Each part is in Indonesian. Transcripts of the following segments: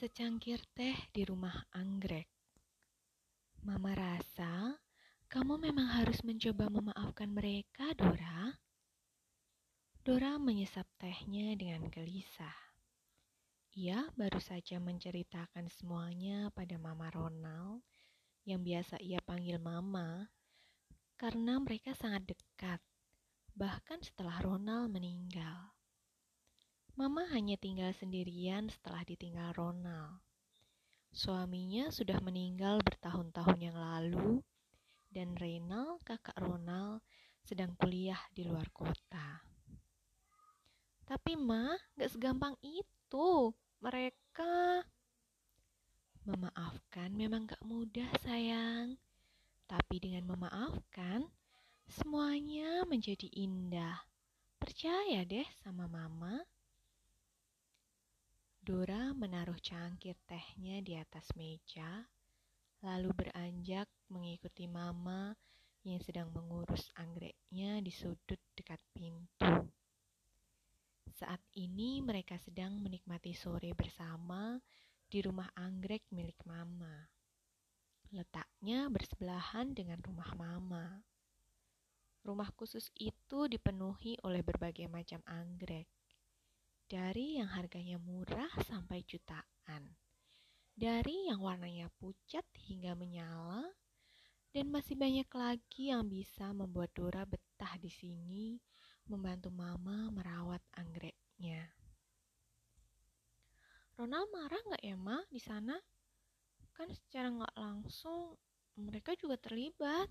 Secangkir teh di rumah anggrek. Mama rasa kamu memang harus mencoba memaafkan mereka, Dora. Dora menyesap tehnya dengan gelisah. Ia baru saja menceritakan semuanya pada Mama Ronald, yang biasa ia panggil Mama, karena mereka sangat dekat, bahkan setelah Ronald meninggal. Mama hanya tinggal sendirian setelah ditinggal Ronald. Suaminya sudah meninggal bertahun-tahun yang lalu, dan Reynald, kakak Ronald, sedang kuliah di luar kota. Tapi Ma, gak segampang itu. Mereka... Memaafkan memang gak mudah, sayang. Tapi dengan memaafkan, semuanya menjadi indah. Percaya deh sama Mama. Dora menaruh cangkir tehnya di atas meja, lalu beranjak mengikuti Mama yang sedang mengurus anggreknya di sudut dekat pintu. Saat ini mereka sedang menikmati sore bersama di rumah anggrek milik Mama. Letaknya bersebelahan dengan rumah Mama. Rumah khusus itu dipenuhi oleh berbagai macam anggrek dari yang harganya murah sampai jutaan, dari yang warnanya pucat hingga menyala, dan masih banyak lagi yang bisa membuat Dora betah di sini membantu Mama merawat anggreknya. Ronald marah nggak ya, Ma, di sana? Kan secara nggak langsung mereka juga terlibat.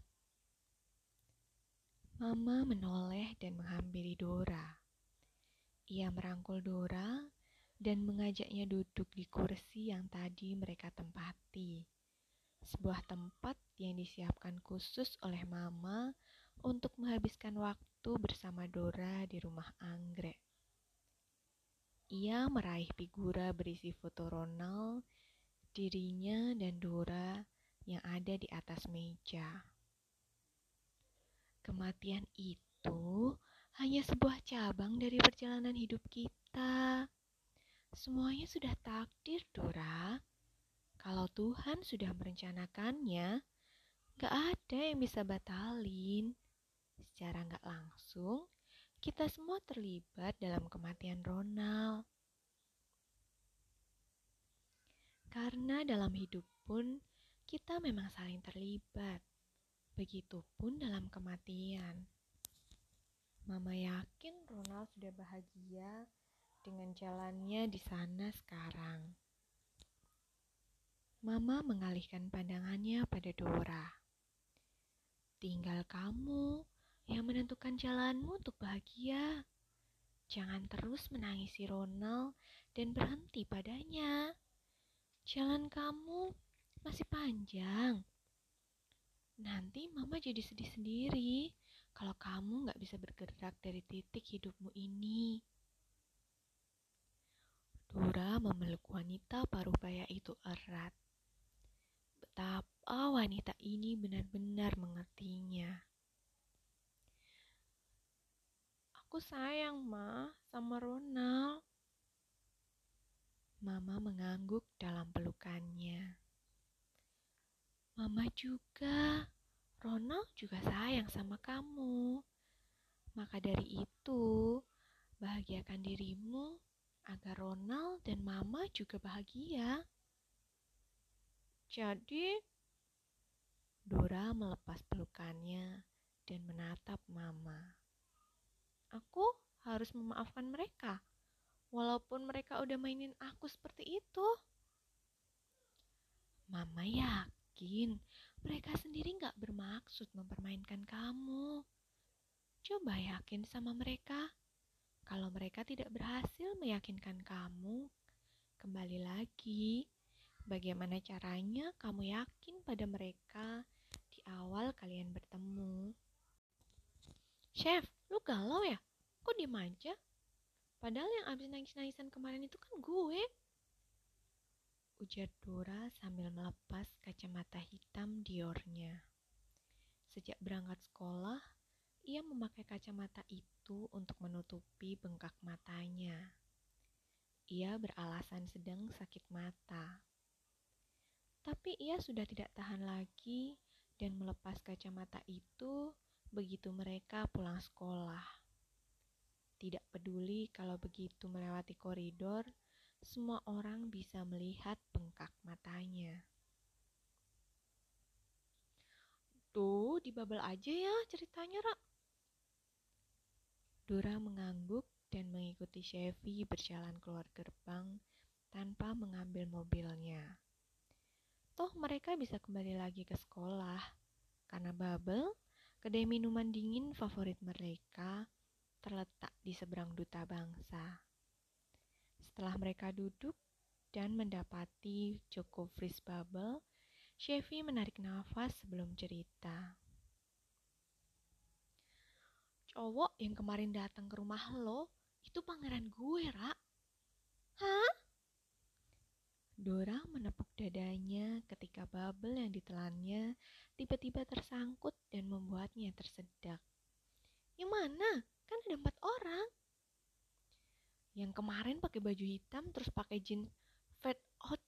Mama menoleh dan menghampiri Dora. Ia merangkul Dora dan mengajaknya duduk di kursi yang tadi mereka tempati. Sebuah tempat yang disiapkan khusus oleh Mama untuk menghabiskan waktu bersama Dora di rumah anggrek. Ia meraih figura berisi foto Ronald, dirinya dan Dora yang ada di atas meja. Kematian itu hanya sebuah cabang dari perjalanan hidup kita. Semuanya sudah takdir, Dora. Kalau Tuhan sudah merencanakannya, gak ada yang bisa batalin. Secara gak langsung, kita semua terlibat dalam kematian Ronald. Karena dalam hidup pun, kita memang saling terlibat. Begitupun dalam kematian. Mama yakin Ronald sudah bahagia dengan jalannya di sana sekarang. Mama mengalihkan pandangannya pada Dora. Tinggal kamu yang menentukan jalanmu untuk bahagia. Jangan terus menangisi Ronald dan berhenti padanya. Jalan kamu masih panjang. Nanti mama jadi sedih sendiri kalau kamu nggak bisa bergerak dari titik hidupmu ini. Dora memeluk wanita paruh baya itu erat. Betapa wanita ini benar-benar mengertinya. Aku sayang, Ma, sama Ronald. Mama mengangguk dalam pelukannya. Mama juga. Ronald juga sayang sama kamu. Maka dari itu, bahagiakan dirimu agar Ronald dan Mama juga bahagia. Jadi, Dora melepas pelukannya dan menatap Mama. Aku harus memaafkan mereka, walaupun mereka udah mainin aku seperti itu. Mama yakin mereka sendiri gak bermaksud mempermainkan kamu. Coba yakin sama mereka. Kalau mereka tidak berhasil meyakinkan kamu, kembali lagi. Bagaimana caranya kamu yakin pada mereka di awal kalian bertemu? Chef, lu galau ya? Kok diem aja? Padahal yang abis nangis-nangisan kemarin itu kan gue ujar Dora sambil melepas kacamata hitam Diornya. Sejak berangkat sekolah, ia memakai kacamata itu untuk menutupi bengkak matanya. ia beralasan sedang sakit mata. Tapi ia sudah tidak tahan lagi dan melepas kacamata itu begitu mereka pulang sekolah. Tidak peduli kalau begitu melewati koridor, semua orang bisa melihat bengkak matanya. Tuh, dibabel aja ya ceritanya, Rak. Dora mengangguk dan mengikuti Chevy berjalan keluar gerbang tanpa mengambil mobilnya. Toh mereka bisa kembali lagi ke sekolah karena Bubble, kedai minuman dingin favorit mereka, terletak di seberang duta bangsa. Setelah mereka duduk dan mendapati Joko Freeze Bubble, Chevy menarik nafas sebelum cerita. Cowok yang kemarin datang ke rumah lo, itu pangeran gue, Ra. Hah? Dora menepuk dadanya ketika bubble yang ditelannya tiba-tiba tersangkut dan membuatnya tersedak. Yang mana? Kan ada empat orang. Yang kemarin pakai baju hitam terus pakai jeans fat out,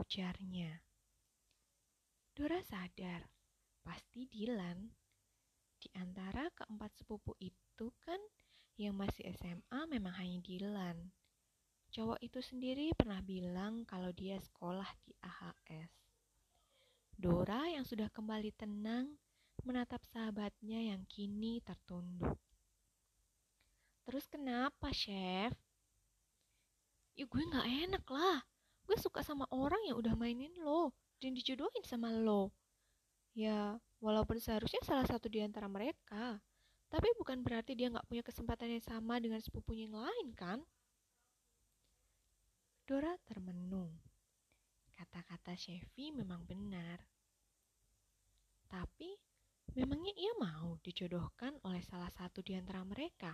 ujarnya. Dora sadar, pasti Dilan. Di antara keempat sepupu itu kan yang masih SMA memang hanya Dilan. Cowok itu sendiri pernah bilang kalau dia sekolah di AHS. Dora yang sudah kembali tenang menatap sahabatnya yang kini tertunduk. Terus kenapa, Chef? Ya gue gak enak lah. Gue suka sama orang yang udah mainin lo dan dijodohin sama lo. Ya, walaupun seharusnya salah satu di antara mereka. Tapi bukan berarti dia nggak punya kesempatan yang sama dengan sepupunya yang lain, kan? Dora termenung. Kata-kata Chevy memang benar. Tapi, memangnya ia mau dijodohkan oleh salah satu di antara mereka?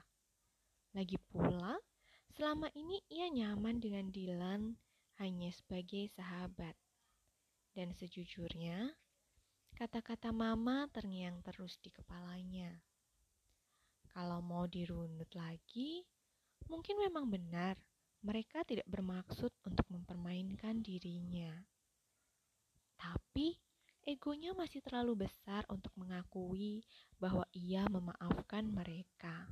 Lagi pula, selama ini ia nyaman dengan Dylan hanya sebagai sahabat. Dan sejujurnya, kata-kata mama terngiang terus di kepalanya. Kalau mau dirunut lagi, mungkin memang benar mereka tidak bermaksud untuk mempermainkan dirinya. Tapi egonya masih terlalu besar untuk mengakui bahwa ia memaafkan mereka.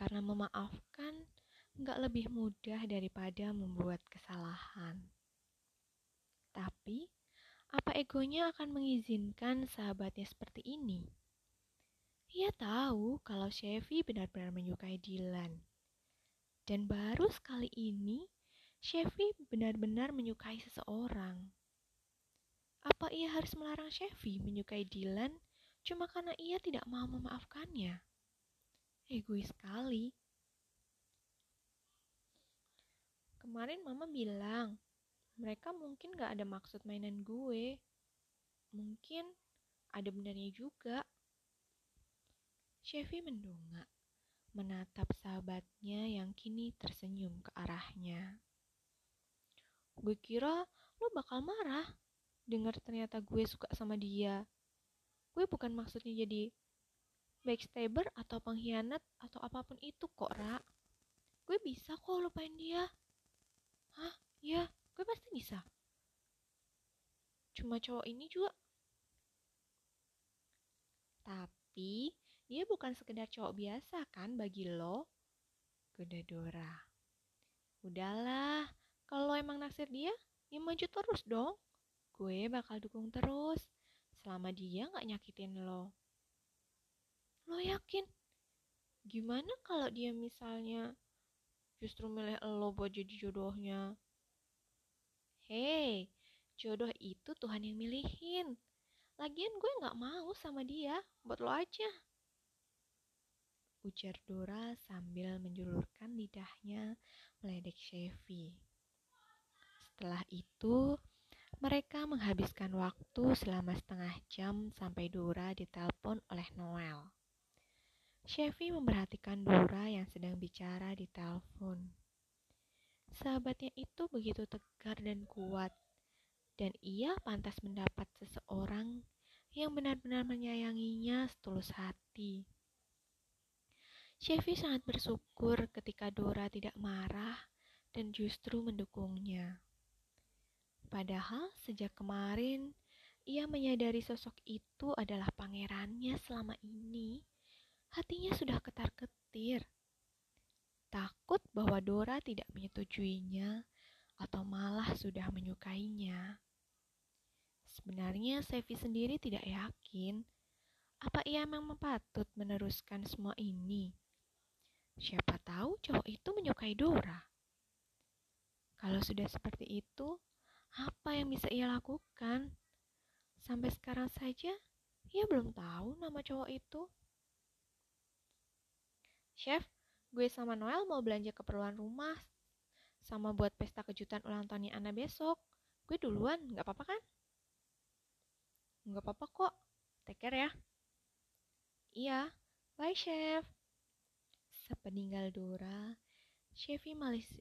Karena memaafkan nggak lebih mudah daripada membuat kesalahan. Tapi, apa egonya akan mengizinkan sahabatnya seperti ini? Ia tahu kalau Chevy benar-benar menyukai Dylan. Dan baru sekali ini, Chevy benar-benar menyukai seseorang. Apa ia harus melarang Chevy menyukai Dylan cuma karena ia tidak mau memaafkannya? Egois sekali. Kemarin mama bilang, mereka mungkin gak ada maksud mainan gue. Mungkin ada benarnya juga. Chevy mendongak, menatap sahabatnya yang kini tersenyum ke arahnya. Gue kira lo bakal marah dengar ternyata gue suka sama dia. Gue bukan maksudnya jadi backstabber atau pengkhianat atau apa pun itu kok, Ra. Gue bisa kok lupain dia. Hah? Ya, gue pasti bisa. Cuma cowok ini juga. Tapi, dia bukan sekedar cowok biasa kan bagi lo? Gede Dora. Udahlah, kalau emang naksir dia, ya maju terus dong. Gue bakal dukung terus, selama dia gak nyakitin lo. Lo yakin? Gimana kalau dia misalnya justru milih lo buat jadi jodohnya? Hei, jodoh itu Tuhan yang milihin. Lagian gue gak mau sama dia, buat lo aja. Ujar Dora sambil menjulurkan lidahnya meledek Chevy. Setelah itu, mereka menghabiskan waktu selama setengah jam sampai Dora ditelepon oleh Noel. Chevy memperhatikan Dora yang sedang bicara di telepon. Sahabatnya itu begitu tegar dan kuat, dan ia pantas mendapat seseorang yang benar-benar menyayanginya setulus hati. Chevy sangat bersyukur ketika Dora tidak marah dan justru mendukungnya. Padahal sejak kemarin ia menyadari sosok itu adalah pangerannya selama ini. Hatinya sudah ketar-ketir. Takut bahwa Dora tidak menyetujuinya atau malah sudah menyukainya. Sebenarnya Sevi sendiri tidak yakin apa ia memang patut meneruskan semua ini. Siapa tahu cowok itu menyukai Dora. Kalau sudah seperti itu, apa yang bisa ia lakukan? Sampai sekarang saja, ia belum tahu nama cowok itu. Chef, gue sama Noel mau belanja keperluan rumah sama buat pesta kejutan ulang tahunnya Ana besok. Gue duluan, nggak apa-apa kan? Nggak apa-apa kok. Take care ya. Iya, bye chef. Sepeninggal Dora, Chevy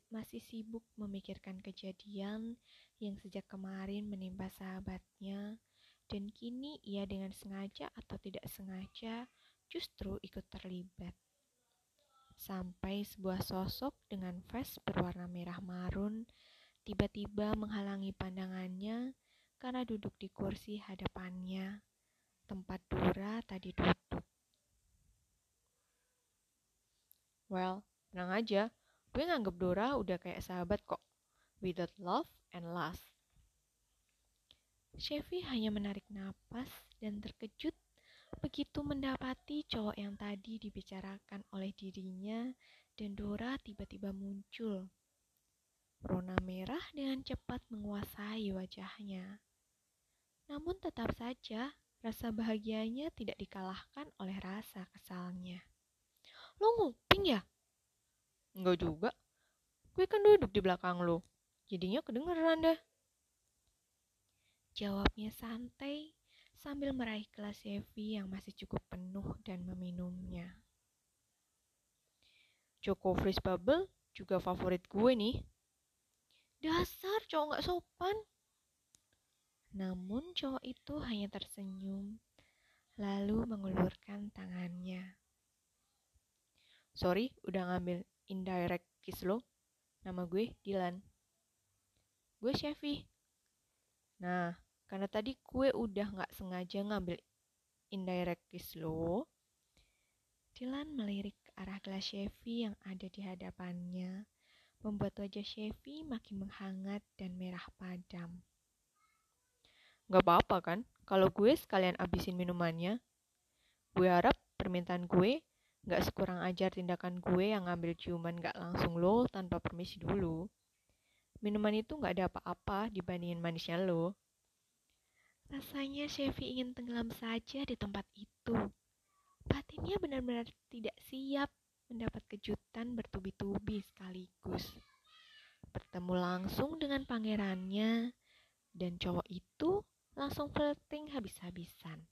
masih sibuk memikirkan kejadian yang sejak kemarin menimpa sahabatnya dan kini ia dengan sengaja atau tidak sengaja justru ikut terlibat. Sampai sebuah sosok dengan vest berwarna merah marun tiba-tiba menghalangi pandangannya karena duduk di kursi hadapannya, tempat Dora tadi duduk. Well, tenang aja. Gue nganggep Dora udah kayak sahabat kok. Without love and lust. Chevy hanya menarik napas dan terkejut begitu mendapati cowok yang tadi dibicarakan oleh dirinya dan Dora tiba-tiba muncul. Rona merah dengan cepat menguasai wajahnya. Namun tetap saja rasa bahagianya tidak dikalahkan oleh rasa kesalnya. Lo nguping ya? Enggak juga. Gue kan duduk di belakang lo. Jadinya kedengeran dah. Jawabnya santai sambil meraih kelas Evi yang masih cukup penuh dan meminumnya. Choco Freeze Bubble juga favorit gue nih. Dasar cowok gak sopan. Namun cowok itu hanya tersenyum, lalu mengulurkan tangannya. Sorry, udah ngambil indirect kiss lo. Nama gue Dilan. Gue Chevy. Nah, karena tadi gue udah gak sengaja ngambil indirect kiss lo. Dilan melirik ke arah gelas Chevy yang ada di hadapannya, membuat wajah Chevy makin menghangat dan merah padam. Gak apa-apa kan, kalau gue sekalian abisin minumannya. Gue harap permintaan gue Gak sekurang ajar tindakan gue yang ngambil ciuman gak langsung lo tanpa permisi dulu. Minuman itu gak ada apa-apa dibandingin manisnya lo. Rasanya Chevy ingin tenggelam saja di tempat itu. Batinnya benar-benar tidak siap mendapat kejutan bertubi-tubi sekaligus. Bertemu langsung dengan pangerannya, dan cowok itu langsung flirting habis-habisan.